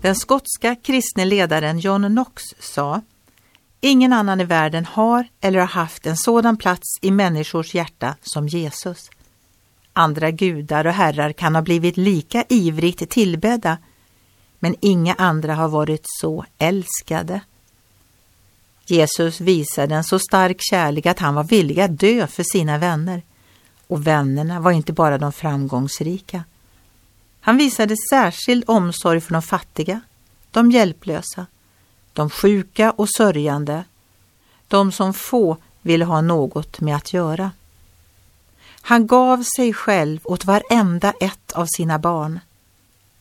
Den skotska kristne ledaren John Knox sa Ingen annan i världen har eller har haft en sådan plats i människors hjärta som Jesus. Andra gudar och herrar kan ha blivit lika ivrigt tillbedda, men inga andra har varit så älskade. Jesus visade en så stark kärlek att han var villig att dö för sina vänner. Och vännerna var inte bara de framgångsrika. Han visade särskild omsorg för de fattiga, de hjälplösa, de sjuka och sörjande, de som få ville ha något med att göra. Han gav sig själv åt varenda ett av sina barn.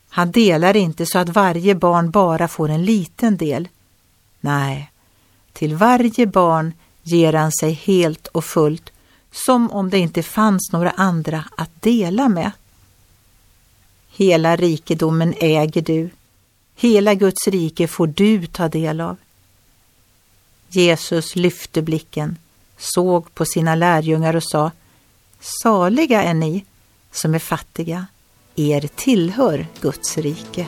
Han delar inte så att varje barn bara får en liten del. Nej, till varje barn ger han sig helt och fullt som om det inte fanns några andra att dela med. Hela rikedomen äger du. Hela Guds rike får du ta del av. Jesus lyfte blicken, såg på sina lärjungar och sa Saliga är ni som är fattiga, er tillhör Guds rike.